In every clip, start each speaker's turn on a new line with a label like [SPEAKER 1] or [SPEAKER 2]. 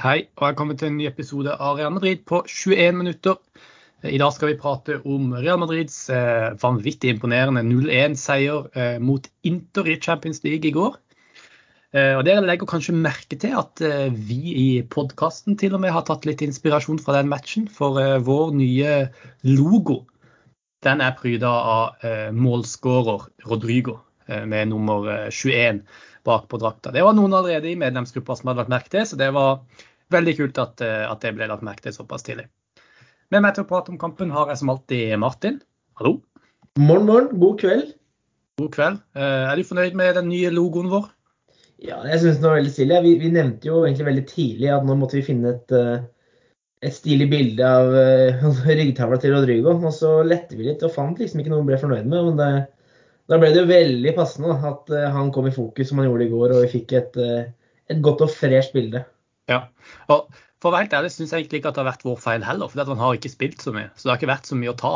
[SPEAKER 1] Hei, og velkommen til en ny episode av Real Madrid på 21 minutter. I dag skal vi prate om Real Madrids eh, vanvittig imponerende 0-1-seier eh, mot Inter i Champions League i går. Eh, og Dere legger kanskje merke til at vi i podkasten til og med har tatt litt inspirasjon fra den matchen. For vår nye logo den er pryda av målskårer Rodrigo med nummer 21 bak på drakta. Det var noen allerede i medlemsgruppa som hadde lagt merke til, så det var veldig kult at, eh, at det ble lagt merke til såpass tidlig. Med meg til å prate om kampen har jeg som alltid Martin. Hallo.
[SPEAKER 2] Morgen, morgen. God kveld.
[SPEAKER 1] God kveld. Eh, er du fornøyd med den nye logoen vår?
[SPEAKER 2] Ja, jeg syns den var veldig stilig. Vi, vi, nevnte jo egentlig veldig tidlig at nå måtte vi finne et, eh, et stilig bilde av ryggtavla til Rodrigo. Og så lette vi litt og fant liksom ikke noe vi ble fornøyd med. men det, da ble det jo veldig passende at han kom i fokus som han gjorde i går, og vi fikk et, et godt og fresht bilde.
[SPEAKER 1] Ja. Og for å være helt ærlig syns jeg egentlig ikke at det har vært vår feil heller, for han har ikke spilt så mye. Så det har ikke vært så mye å ta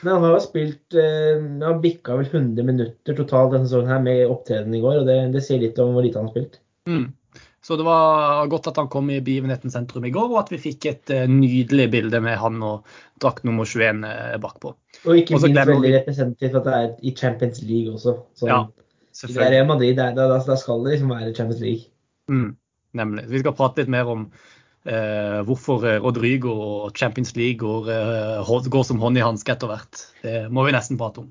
[SPEAKER 2] Men han har jo spilt eh, Han bikka vel 100 minutter totalt denne sesongen her med opptredenen i går, og det, det, sier litt om hvor lite han har spilt.
[SPEAKER 1] Mm. Så det var godt at han kom i begivenhetens sentrum i går, og at vi fikk et uh, nydelig bilde med han og drakt nummer 21 uh, eh, bakpå.
[SPEAKER 2] Og ikke minst veldig representativt at det er i Champions League også. Så ja, selvfølgelig. Det er Madrid, da, da, da, skal det liksom være Champions League.
[SPEAKER 1] Mm. Nemlig. Vi skal prate litt mer om eh, hvorfor eh, Rodrigo og Champions League går, eh, går som hånd i hanske etter hvert. Det må vi nesten prate om.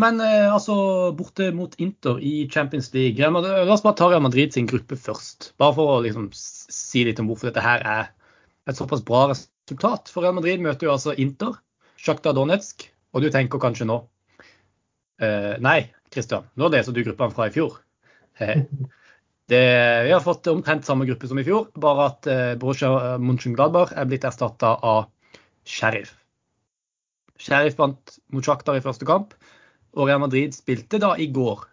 [SPEAKER 1] Men eh, altså, borte mot Inter i Champions League. La oss bare ta Real Madrid sin gruppe først. Bare for å liksom, si litt om hvorfor dette her er et såpass bra resultat. For Real Madrid møter jo altså Inter, Sjakta Donetsk, og du tenker kanskje nå eh, Nei, Christian, nå leser du gruppene fra i fjor. Det, vi har fått omtrent samme gruppe som i fjor, bare at eh, Borussia Mönchengladbach er blitt erstatta av Sheriff. Sheriff vant mot Shakhtar i første kamp, og Real Madrid spilte da i går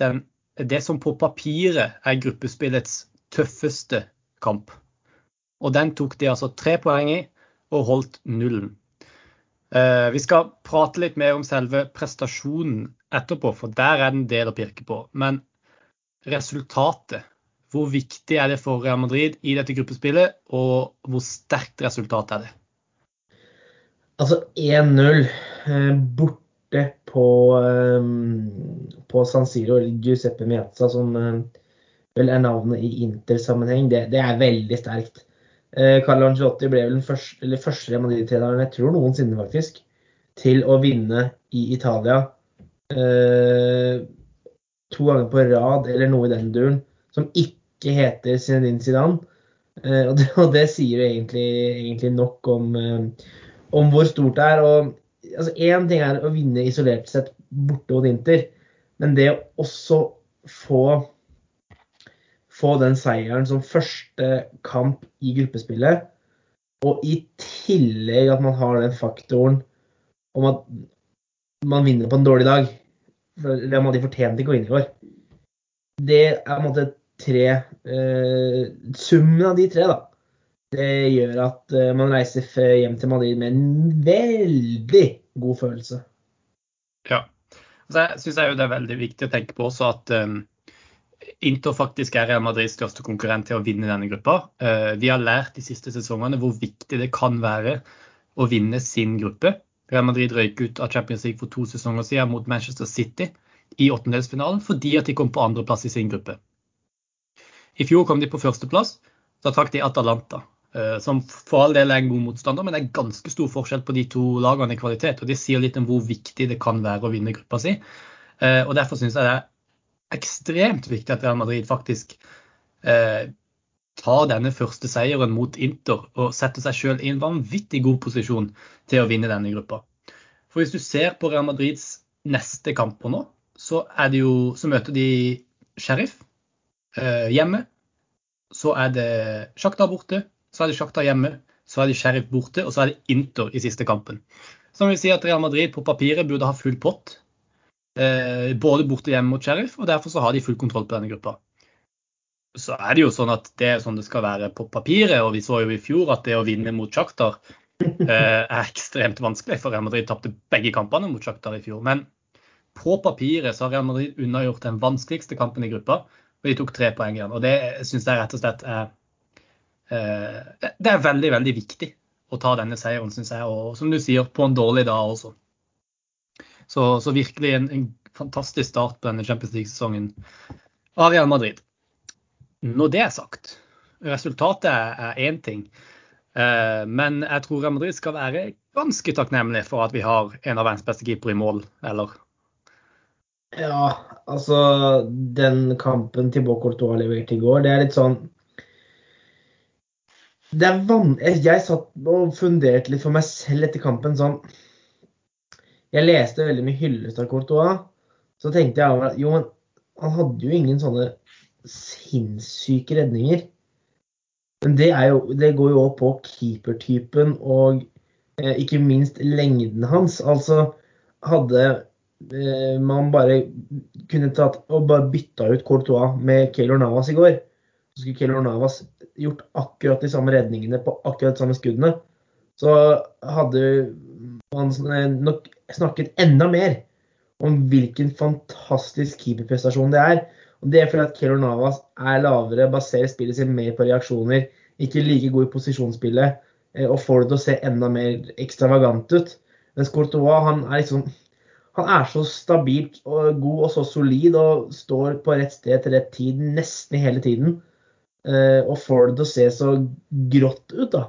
[SPEAKER 1] den, det som på papiret er gruppespillets tøffeste kamp. Og den tok de altså tre poeng i og holdt nullen. Eh, vi skal prate litt mer om selve prestasjonen etterpå, for der er det en del å pirke på. Men resultatet. Hvor viktig er det for Real Madrid i dette gruppespillet, og hvor sterkt resultat er det?
[SPEAKER 2] Altså 1-0 eh, borte på, eh, på San Siro, eller Giuseppe Miazza, som eh, vel er navnet i Inter-sammenheng, det, det, er veldig sterkt. Carlo Angelotti ble vel den første, første Real Madrid-treneren jeg tror noensinne faktisk, til å vinne i Italia to ganger på rad eller noe i den duren som ikke heter Zinedine Zidane. Uh, og, det, og, det, sier jo egentlig, egentlig nok om, uh, om, hvor stort det er. og altså ting er å vinne isolert sett borte mot Inter, men det å også få, få den seieren som første kamp i gruppespillet, og i tillegg at man har den faktoren om at man vinner på en dårlig dag, Real de fortjente ikke å inn i år. Det er på en måte tre eh, Summen av de tre, da. Det gjør at eh, man reiser hjem til Madrid med en veldig god følelse.
[SPEAKER 1] Ja. Så jeg syns det er veldig viktig å tenke på også at um, Inter faktisk er Real Madrids største konkurrent til å vinne denne gruppa. Uh, vi har lært de siste sesongene hvor viktig det kan være å vinne sin gruppe. Real Madrid røyk ut av Champions League for to sesonger siden mot Manchester City i åttendelsfinalen fordi at de kom på andreplass i sin gruppe. I fjor kom de på førsteplass. Da trakk de Atalanta, eh, som for all del er en god motstander, men det er ganske stor forskjell på de to lagene i kvalitet. og Det sier litt om hvor viktig det kan være å vinne gruppa si. Eh, og Derfor syns jeg det er ekstremt viktig at Real Madrid faktisk eh, tar denne første seieren mot Inter og setter seg sjøl i en vanvittig god posisjon til å vinne denne gruppa. For hvis du ser på Real Madrids neste kamper nå, så, jo, så møter de Sheriff eh, hjemme. Så er det Sjakta borte, så er det Sjakta hjemme, så er det Sheriff borte, og så er det Inter i siste kampen. Som vil si at Real Madrid på papiret burde ha full pott. Eh, både borte hjemme mot Sheriff, og derfor så har de full kontroll på denne gruppa så er det jo sånn at det er sånn det skal være på papiret. Og vi så jo i fjor at det å vinne mot Sjaktar eh, er ekstremt vanskelig. For Real Madrid tapte begge kampene mot Sjaktar i fjor. Men på papiret så har Real Madrid unnagjort den vanskeligste kampen i gruppa, og de tok tre poeng igjen. Og det syns jeg rett og slett er Det er veldig, veldig viktig å ta denne seieren, syns jeg. Og som du sier, på en dårlig dag også. Så, så virkelig en, en, fantastisk start på denne Champions League-sesongen av Real Madrid. Når det er sagt, resultatet er én ting. Men jeg tror Real Madrid skal være ganske takknemlig for at vi har en av verdens beste keepere i mål, eller?
[SPEAKER 2] Ja, altså Den kampen Thibaut Courtois leverte i går, det er litt sånn det er van... Jeg satt og funderte litt for meg selv etter kampen. sånn Jeg leste veldig mye hyllest av Courtois. Så tenkte jeg at jo, han hadde jo ingen sånne sinnssyke redninger. Men det, jo, det går jo òg på keepertypen og eh, ikke minst lengden hans. Altså hadde eh, man bare kunne tatt og bare bytta ut Courtois med Keylor Navas i går, så skulle Keylor Navas gjort akkurat de samme redningene på akkurat de samme skuddene, så hadde man nok snakket enda mer om hvilken fantastisk keeperprestasjon det er. Og Det er fordi at Keylor Navas er lavere, baserer spillet sitt mer på reaksjoner, ikke like god i posisjonsspillet eh, og får det til å se enda mer ekstravagant ut. Mens Courtois han er liksom han er så stabilt og god og så solid og står på rett sted til rett tid nesten hele tiden. Eh, og får det til å se så grått ut. da.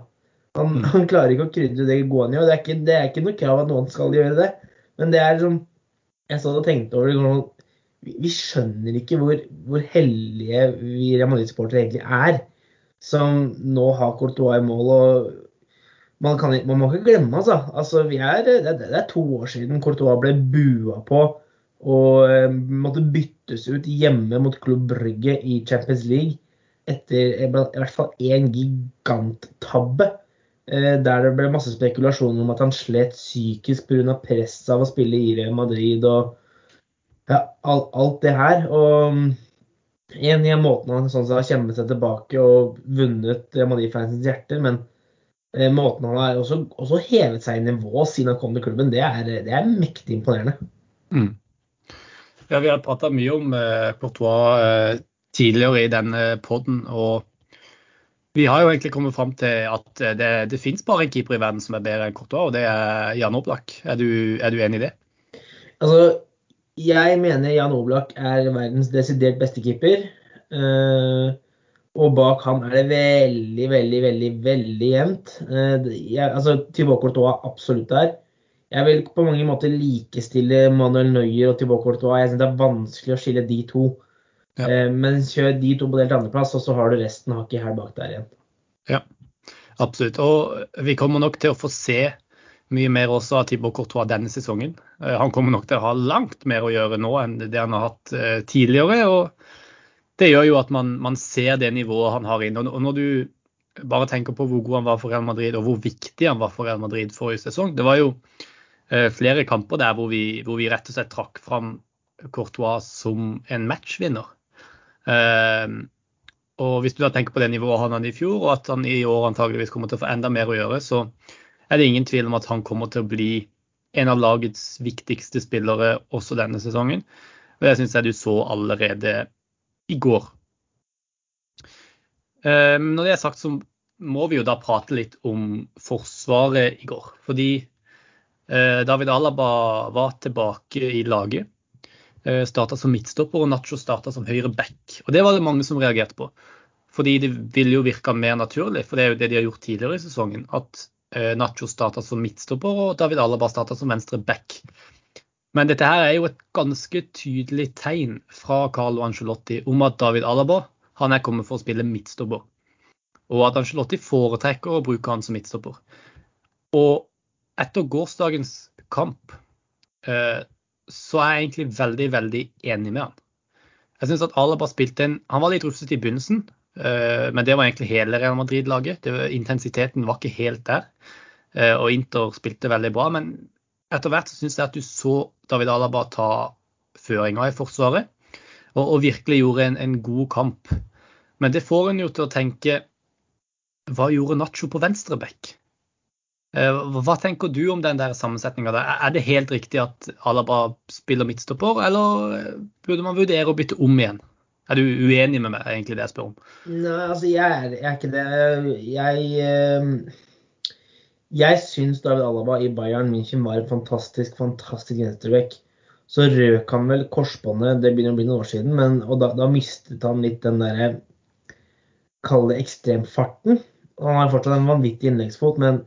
[SPEAKER 2] Han, mm. han klarer ikke å krydre det gående gjør. Det er ikke, det er ikke noe krav at noen skal gjøre det. Men det er liksom Jeg så og tenkte over det. Vi, skjønner ikke hvor, hvor heldige vi Real Madrid-supportere egentlig er. Som nå har Courtois i mål. og man, kan, man, må ikke glemme altså. altså er, det, det, er to år siden Courtois ble bua på og eh, måtte byttes ut hjemme mot Klubb Brygge i Champions League etter i hvert fall én giganttabbe. Eh, der det ble masse spekulasjoner om at han slet psykisk pga. presset av å spille i Real Madrid og ja, alt det her. Og en i måten han sånn har kjempet seg tilbake og vunnet Real Madrid-fansens hjerter, men eh, måten han har også, også, hevet seg i nivå siden han kom til klubben, det er, det er mektig imponerende.
[SPEAKER 1] Mm. Ja, Vi har prata mye om eh, Courtois eh, tidligere i denne poden. Og vi har jo egentlig kommet fram til at det, det fins bare en keeper i verden som er bedre enn Courtois, og det er Jan Oblak. Er du, er du enig i det?
[SPEAKER 2] Altså, jeg mener Jan Oblak er verdens desidert beste keeper. Uh, og bak han er det veldig, veldig, veldig veldig jevnt. Jeg, altså, Thibaut Courtois absolutt der. Jeg vil på mange måter likestille Manuel Neuer og Thibaut Courtois. Jeg synes Det er vanskelig å skille de to. Ja. Eh, men kjør de to på delt andreplass, og så har du resten hakket her bak der igjen.
[SPEAKER 1] Ja, absolutt. Og vi kommer nok til å få se mye mer også av Tibor Courtois denne sesongen. Eh, han kommer nok til å ha langt mer å gjøre nå enn det han har hatt eh, tidligere. og Det gjør jo at man, man ser det nivået han har inne. Og når du bare tenker på hvor god han var for Real Madrid, og hvor viktig han var for Real Madrid forrige sesong. Det var jo flere kamper der hvor vi, hvor vi rett og slett trakk fram Courtois som en matchvinner. Og hvis du da tenker på det nivået han hadde i fjor, og at han i år antageligvis kommer til å få enda mer å gjøre, så er det ingen tvil om at han kommer til å bli en av lagets viktigste spillere også denne sesongen. Og det syns jeg du så allerede i går. Ehm, når det er sagt, så må vi jo da prate litt om forsvaret i går. Fordi eh, David Alaba var tilbake i laget. Eh, starta som midtstopper, og Nacho starta som høyre back. Og Det var det mange som reagerte på. Fordi det ville jo virka mer naturlig, for det er jo det de har gjort tidligere i sesongen. At eh, Nacho starta som midtstopper, og David Alaba starta som venstre back. Men dette her er jo et ganske tydelig tegn fra Carlo Angelotti om at David Alaba han er kommet for å spille midtstopper. Og at Angelotti foretrekker å bruke han som midtstopper. Og etter gårsdagens kamp eh, så er jeg egentlig veldig, veldig enig med han. Jeg syns at Alaba spilte en Han var litt rufsete i begynnelsen, eh, men det var egentlig hele Real Madrid-laget. Intensiteten var ikke helt der. Eh, og Inter spilte veldig bra. Men etter hvert så syns jeg at du så David Alaba ta føringa i Forsvaret, og, og virkelig gjorde en, en, god kamp. Men det får en jo til å tenke Hva gjorde Nacho på venstre bekk? Eh, hva tenker du om den der sammensetninga? Er det helt riktig at Alaba spiller midtstopper, eller burde man vurdere å bytte om igjen? Er du uenig med meg, egentlig, det jeg spør om?
[SPEAKER 2] Nei, altså, jeg er, jeg er ikke det. Jeg eh, Jeg syns David Alaba i Bayern München var en fantastisk, fantastisk venstreback. Så røk han vel korsbåndet, det begynner å bli noen år siden, men, og da, da mistet han litt den derre Kall det ekstremfarten. Han har fortsatt en vanvittig innleggsfot, men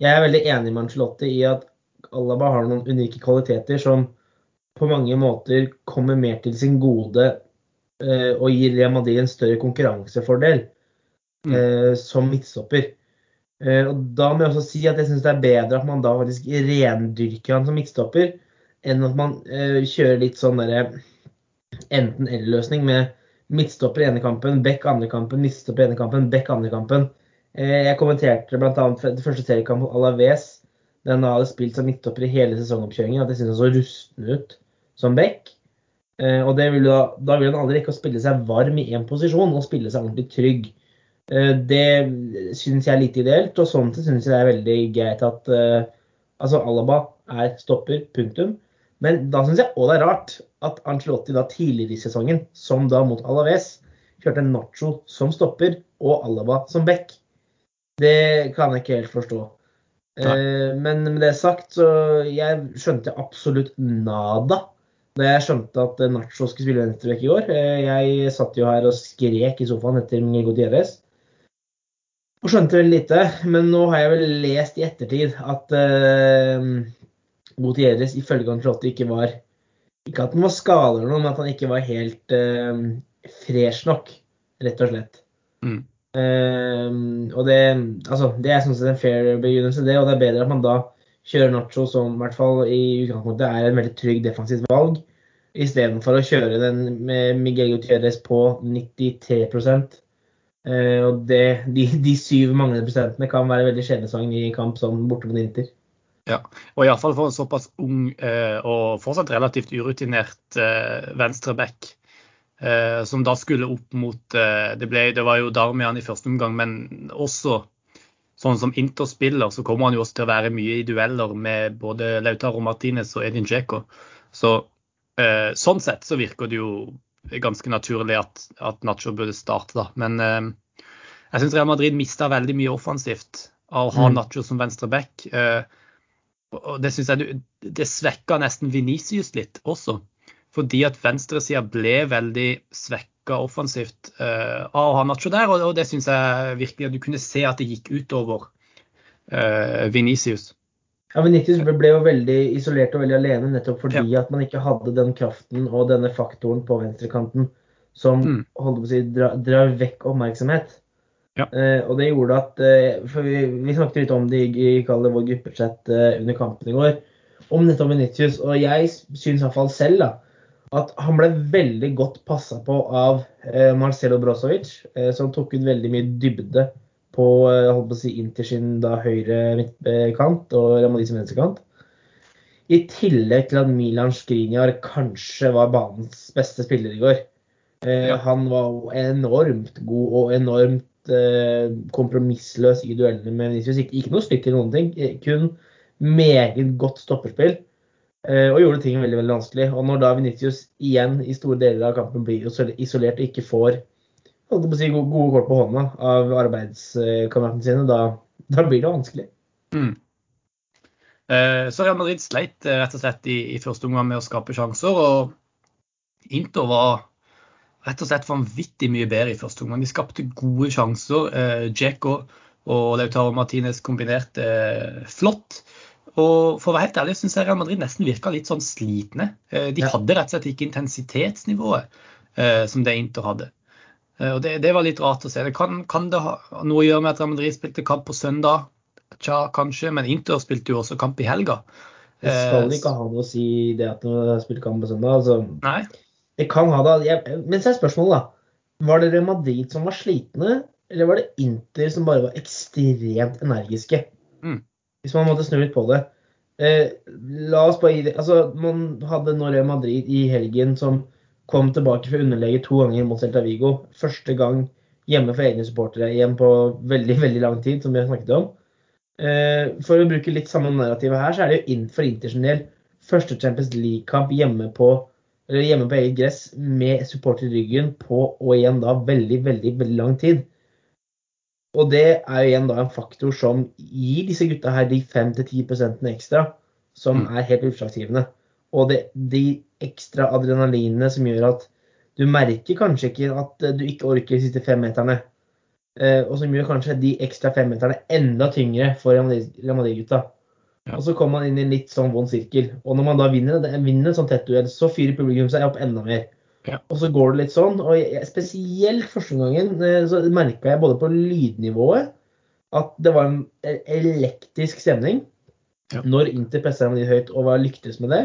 [SPEAKER 2] jeg er veldig enig med Angelotti i at Alaba har noen unike kvaliteter som på mange måter kommer mer til sin gode eh, og gir Real Madrid en større konkurransefordel
[SPEAKER 1] Mm.
[SPEAKER 2] eh, som midtstopper. Eh, og da må jeg også si at jeg syns det er bedre at man da faktisk rendyrker han som midtstopper, enn at man eh, kjører litt sånn derre enten-eller-løsning med midtstopper ene kampen, back andre kampen, midtstopper ene kampen, back andre kampen. Eh, jeg kommenterte bl.a. det første seriekamp mot Alaves. Den hadde spilt som midtstopper i hele sesongoppkjøringen. At jeg syntes han så rusten ut som back. Eh, og det vil da, da vil han aldri rekke å spille seg varm i én posisjon og spille seg ordentlig trygg. Eh, det syns jeg er lite ideelt, og sånn sett syns jeg det er veldig greit at eh, altså Alaba er stopper, punktum. Men da syns jeg òg det er rart at Angelotti da tidligere i sesongen, som da mot Alaves, kjørte Nacho som stopper og Alaba som back. Det kan jeg ikke helt forstå. Eh, men med det sagt, så jeg skjønte absolutt nada da jeg skjønte at Nacho skulle spille venstreback i år. Eh, jeg satt jo her og skrek i sofaen etter Miguel Gutierrez. Og skjønte veldig lite. Men nå har jeg vel lest i ettertid at uh, Gutierrez ifølge Ancelotti ikke var Ikke at han var skada eller noe, men at han ikke var helt uh, fresh nok, rett og slett.
[SPEAKER 1] Mm.
[SPEAKER 2] Uh, og det, altså, det er sånn sett en fair begynnelse, det. Og det er bedre at man da kjører Nacho som i hvert fall i utgangspunktet er en veldig trygg defensivt valg, istedenfor å kjøre den med Miguel Gutierrez på 93 eh, Og det, de, de syv manglende prosentene kan være veldig skjebnesvanger i kamp som borte mot Inter.
[SPEAKER 1] Ja, og iallfall for en såpass ung eh, og fortsatt relativt urutinert eh, venstreback, eh, som da skulle opp mot eh, det, ble, det var jo Darmian i første omgang, men også sånn som Inter spiller, så kommer han jo også til å være mye i dueller med både Lautaro Martinez og Edin Djeko. Så eh, sånn sett så virker det jo ganske naturlig at, at Nacho burde starte, da. Men eh, jeg syns Real Madrid mista veldig mye offensivt av å ha
[SPEAKER 2] Mm.
[SPEAKER 1] Nacho som venstreback. Eh, og det syns jeg det svekka nesten Venicius litt også. Fordi at venstresida ble veldig svekka offensivt uh, av å ha Nacho der, og, og det syns jeg virkelig at du kunne se at det gikk utover uh, Venicius.
[SPEAKER 2] Ja, Venitius ble jo veldig isolert og veldig alene nettopp fordi at man ikke hadde den kraften og denne faktoren på venstrekanten som
[SPEAKER 1] Mm.
[SPEAKER 2] holdt på å si, dra, drar vekk oppmerksomhet.
[SPEAKER 1] Ja.
[SPEAKER 2] Eh, og det gjorde at eh, For vi, vi snakket litt om det i, i det vår gruppechat eh, under kampen i går, om nettopp Venitius. Og jeg syns iallfall selv da, at han ble veldig godt passa på av eh, Marcelo Brozovic, eh, som tok ut veldig mye dybde på eh, holdt på å si, inntil sin da høyre midtkant og Real Madrid sin venstrekant. I tillegg til at Milan Skriniar kanskje var banens beste spiller i går. Eh,
[SPEAKER 1] Ja.
[SPEAKER 2] Han var enormt god og enormt eh, kompromissløs i duellene med Vinicius. Ikke, ikke noe stygt i noen ting, eh, kun meget godt stopperspill. Eh, Og gjorde ting veldig veldig vanskelig. Og når da Vinicius igjen i store deler av kampen blir isol- isolert og ikke får si, gode, kort på hånda av arbeidskameratene sine, da, da blir det vanskelig.
[SPEAKER 1] Mm. Eh, så Real Madrid sleit eh, rett og slett i, i første omgang med å skape sjanser, og Inter var rett og slett vanvittig mye bedre i første omgang. De skapte gode sjanser. Eh, Dzeko og Lautaro Martinez kombinerte flott. Og for å være helt ærlig syns jeg Real Madrid nesten virka litt sånn slitne. Eh, de hadde rett og slett ikke intensitetsnivået eh, som det Inter hadde. Eh, og det, det var litt rart å se. Det kan, kan det ha noe å gjøre med at Real Madrid spilte kamp på søndag? Tja, kanskje, men Inter spilte jo også kamp i helga.
[SPEAKER 2] Det skal ikke ha noe å si det at de har spilt kamp på søndag. Altså,
[SPEAKER 1] Nei.
[SPEAKER 2] det kan ha det. Jeg, men så er spørsmålet, da. Var det Real Madrid som var slitne, eller var det Inter som bare var ekstremt energiske?
[SPEAKER 1] Mm.
[SPEAKER 2] Hvis man måtte snu litt på det. Eh, la oss bare gi det Altså, man hadde Real Madrid i helgen som kom tilbake fra underlege to ganger mot Celta Vigo. Første gang hjemme for egne supportere igjen på veldig, veldig lang tid, som vi har snakket om. Eh, for å bruke litt samme narrativet her, så er det jo inn for Inter del første Champions League-kamp hjemme på eller hjemme på eget gress med supporter i ryggen på og igjen da veldig, veldig, veldig lang tid. Og det er jo igjen da en faktor som gir disse gutta her de 5-10% ekstra, som er helt utslagsgivende. Og det, de ekstra adrenalinene som gjør at du merker kanskje ikke at du ikke orker de siste femmeterne. Eh, og som gjør kanskje de ekstra femmeterne enda tyngre for Real Madrid-gutta.
[SPEAKER 1] Ja.
[SPEAKER 2] Og så kommer man inn i en litt sånn vond sirkel. Og når man da vinner, vinner en sånn tett duell, så fyrer publikum seg opp enda mer.
[SPEAKER 1] Ja.
[SPEAKER 2] Og så går det litt sånn. Og jeg, spesielt første gangen eh, så merka jeg både på lydnivået at det var en elektrisk stemning
[SPEAKER 1] Ja.
[SPEAKER 2] når Inter pressa Real Madrid høyt og var lyktes med det.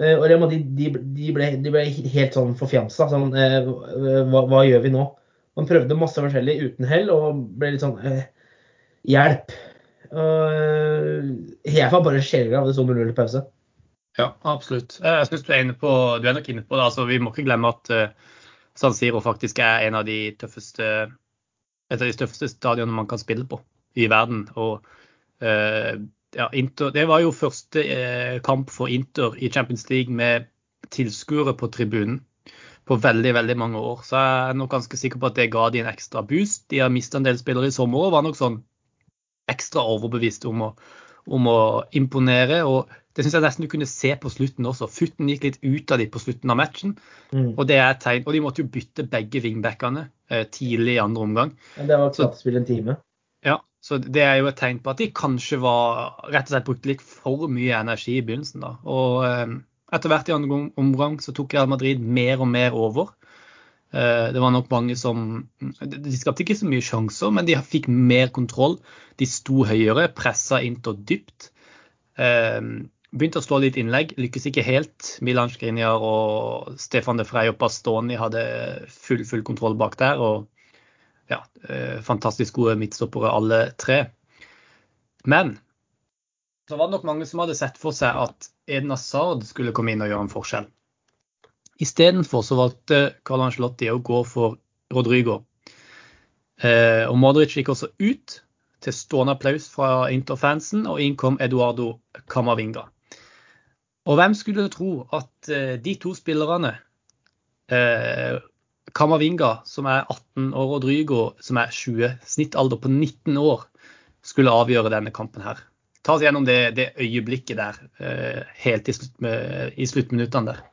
[SPEAKER 2] Eh, Og de, de, de, ble, de ble helt sånn forfjamsa. Sånn, eh, hva, hva gjør vi nå? Man prøvde masse forskjellig uten hell og ble litt sånn Hjelp! Jeg var bare sjeleglad av det sto 0-0 i pause.
[SPEAKER 1] Ja, absolutt. Eh, Jeg synes du er inne på, du er nok inne på det. Altså, vi må ikke glemme at uh, San Siro faktisk er en av de tøffeste, et av de tøffeste stadionene man kan spille på i verden. Og uh, ja, Inter, det var jo første uh, kamp for Inter i Champions League med tilskuere på tribunen på veldig veldig mange år. Så jeg er nok ganske sikker på at det ga de en ekstra boost. De har mista en del spillere i sommer og var nok sånn ekstra overbevist om å, om å imponere. og Det syns jeg nesten du kunne se på slutten også. Futten gikk litt ut av de på slutten av matchen.
[SPEAKER 2] Mm.
[SPEAKER 1] Og det er et tegn, og de måtte jo bytte begge wingbackene eh, tidlig i andre omgang.
[SPEAKER 2] Men det var knapt spill en time.
[SPEAKER 1] Ja, så Det er jo et tegn på at de kanskje var rett og slett brukte litt for mye energi i begynnelsen. da. Og eh, etter hvert i andre omgang så tok Real Madrid mer og mer over. Eh, det var nok mange som De skapte ikke så mye sjanser, men de fikk mer kontroll. De sto høyere, pressa Inter dypt. Begynte å slå litt innlegg, lykkes ikke helt. Milan Skriniar og Stefan de Frey og Bastoni hadde full, full kontroll bak der. og ja, eh, fantastisk gode midtstoppere alle tre. Men så var det nok mange som hadde sett for seg at Eden Hazard skulle komme inn og gjøre en forskjell. Istedenfor så valgte Carl Angelotti å gå for Rodrigo. Eh, og Modric gikk også ut til stående applaus fra Inter-fansen, og inn kom Eduardo Camavinga. Og hvem skulle tro at eh, de to spillerne eh, Kamavinga, som er 18, år, og Drygo, som er 20, snittalder på 19 år, skulle avgjøre denne kampen her. Ta oss gjennom det, det øyeblikket der, eh, helt i, slutt, i sluttminuttene der.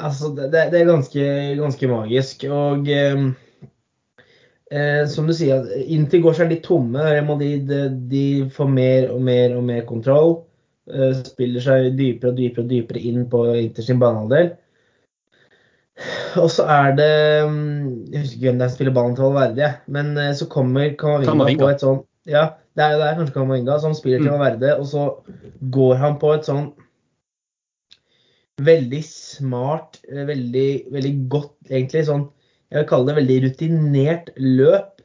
[SPEAKER 2] Altså, det, det er ganske, ganske magisk. Og eh, eh, som du sier, Inter går seg litt tomme. Real Madrid de, de får mer og mer og mer kontroll. Eh, spiller seg dypere og dypere og dypere inn på Inter sin banehalvdel. Og så er det mm, Jeg husker ikke hvem det er som spiller ballen til Valverde, men eh, så kommer Camavinga. på et sånn Ja, det er, det er kanskje Kamavinga som spiller til
[SPEAKER 1] Mm.
[SPEAKER 2] Valverde, og så går han på et sånn veldig smart, eh, veldig, veldig godt, egentlig sånn Jeg vil kalle det veldig rutinert løp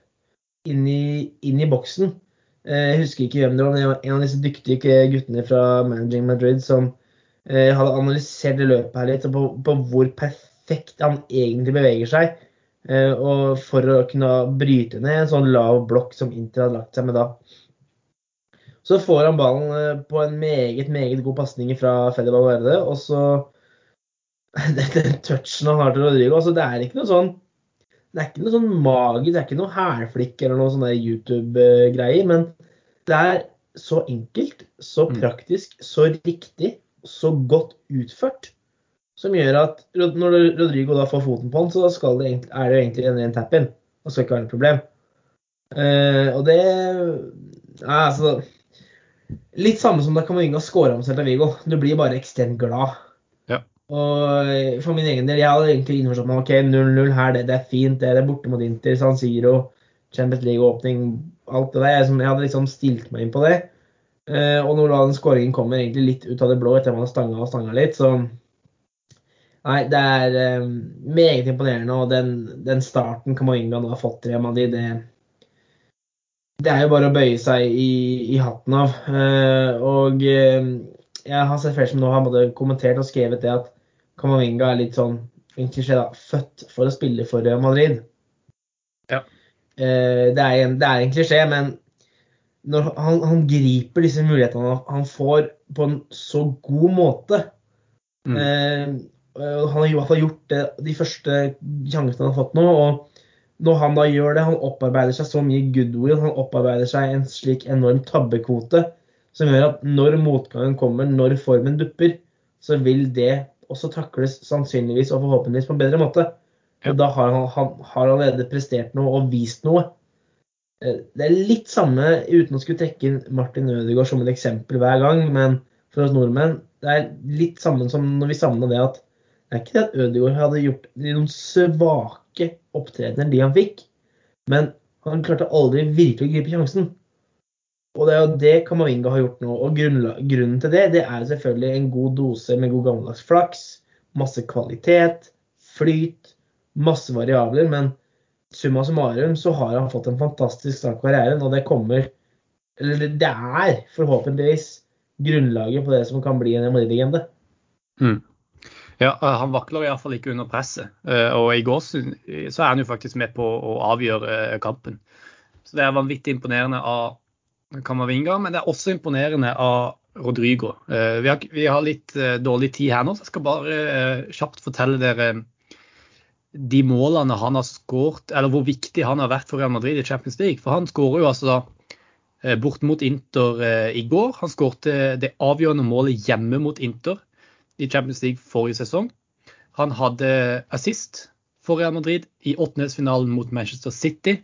[SPEAKER 2] inn i, inn i boksen. Eh, Jeg husker ikke hvem det var, men det var en av disse dyktige guttene fra Managing Madrid som eh, hadde analysert det løpet her litt, på, på hvor perfekt han egentlig beveger seg. eh, Og for å kunne bryte ned en sånn lav blokk som Inter hadde lagt seg med da. Så får han ballen på en meget, meget god pasning fra Fede Valverde, og så Den touchen han har til Rodrigo altså Det er ikke noe sånn det er ikke noe sånn magi, det er ikke noe hælflikk eller noe sånn YouTube-greier, men det er så enkelt, så
[SPEAKER 1] Mm.
[SPEAKER 2] praktisk, så riktig, så godt utført, som gjør at når Rodrigo da får foten på han, så det, er det jo egentlig en ren tap-in. Det skal ikke være noe problem. Uh, og det ja, altså Litt samme som da Camavinga scora med Celta Vigo. Du blir bare ekstremt glad. Og for min egen del, jeg hadde egentlig innforstått meg ok, 0-0 her, det, det er fint. Det, det er borte mot Inter, San Siro, Champions League-åpning, alt det der. Jeg, jeg hadde liksom stilt meg inn på det. Eh, og når da den skåringen kommer egentlig litt ut av det blå etter at man har stanga og stanga litt, så Nei, det er eh, meget imponerende. Og den, den starten Camavinga nå har fått i Real Madrid, det, det er jo bare å bøye seg i, i hatten av. Eh, og eh, jeg har sett flere som nå har kommentert og skrevet det at Camavinga er litt sånn en klisjé, da, født for å spille for Real Madrid.
[SPEAKER 1] Ja.
[SPEAKER 2] Eh, det, er en, det er en klisjé, men når han, han griper disse mulighetene han får på en så god måte
[SPEAKER 1] Mm.
[SPEAKER 2] eh, Han har i hvert fall gjort det, de første sjansene han har fått nå. og når han da gjør det, han opparbeider seg så mye goodwill, han opparbeider seg en slik enorm tabbekvote som gjør at når motgangen kommer, når formen dupper, så vil det også takles sannsynligvis og forhåpentligvis på en bedre måte. Og da har han, han har allerede prestert noe og vist noe. Eh, det er litt samme, uten å skulle trekke inn Martin Ødegaard som et eksempel hver gang, men for oss nordmenn, det er litt samme som når vi savna det at det er ikke det at Ødegaard hadde gjort noen svake opptredener, de han fikk, men han klarte aldri virkelig å gripe sjansen. Og det er jo det Kamavinga har gjort nå. Og grunnen til det, det er selvfølgelig en god dose med god gammeldags flaks, masse kvalitet, flyt, masse variabler. Men summa summarum så har han fått en fantastisk start på karrieren, og det kommer Eller det er forhåpentligvis grunnlaget på det som kan bli en MRI-legende.
[SPEAKER 1] Mm. Ja, han vakler iallfall ikke under presset. Eh, og i går så er han jo faktisk med på å avgjøre eh, kampen. Så det er vanvittig imponerende av Kamavinga, men det er også imponerende av Rodrigo. Eh, vi har, vi har litt dårlig tid her nå, så jeg skal bare kjapt fortelle dere de målene han har skåret, eller hvor viktig han har vært for Real Madrid i Champions League. For han skårer jo altså eh, bort mot Inter eh, i går. Han skårte det avgjørende målet hjemme mot Inter i Champions League forrige sesong. Han hadde assist for Real Madrid i åttendedelsfinalen mot Manchester City.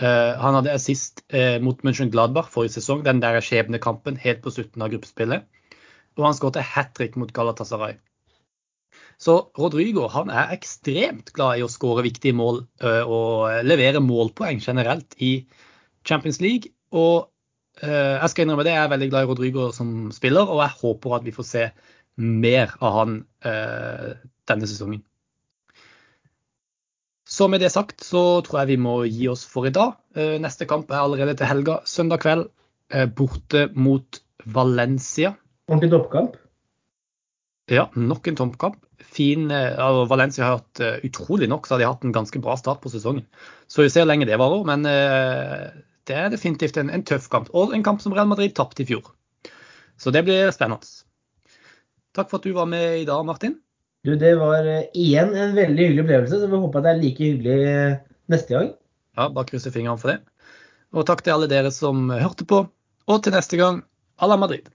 [SPEAKER 1] Eh, han hadde assist mot Mönchengladbach forrige sesong, den der skjebnekampen helt på slutten av gruppespillet. Og han skårte hat trick mot Galatasaray. Så Rodrigo han er ekstremt glad i å skåre viktige mål og levere målpoeng generelt i Champions League. Og jeg skal innrømme det, jeg er veldig glad i Rodrigo som spiller, og jeg håper at vi får se mer av han denne sesongen. Så med det sagt så tror jeg vi må gi oss for i dag. Neste kamp er allerede til helga. Søndag kveld borte mot Valencia.
[SPEAKER 2] Ordentlig toppkamp?
[SPEAKER 1] Ja, nok en toppkamp. Fin, altså Valencia har hatt utrolig nok så har de hatt en ganske bra start på sesongen. Så vi ser hvor lenge det varer, men det er definitivt en, en, tøff kamp. Og en kamp som Real Madrid tapte i fjor. Så det blir spennende. Takk for at du var med i dag, Martin.
[SPEAKER 2] Du, Det var igjen en veldig hyggelig opplevelse. så Vi håper det er like hyggelig neste gang.
[SPEAKER 1] Ja, bare krysse fingrene for det. Og takk til alle dere som hørte på. Og til neste gang, à la Madrid.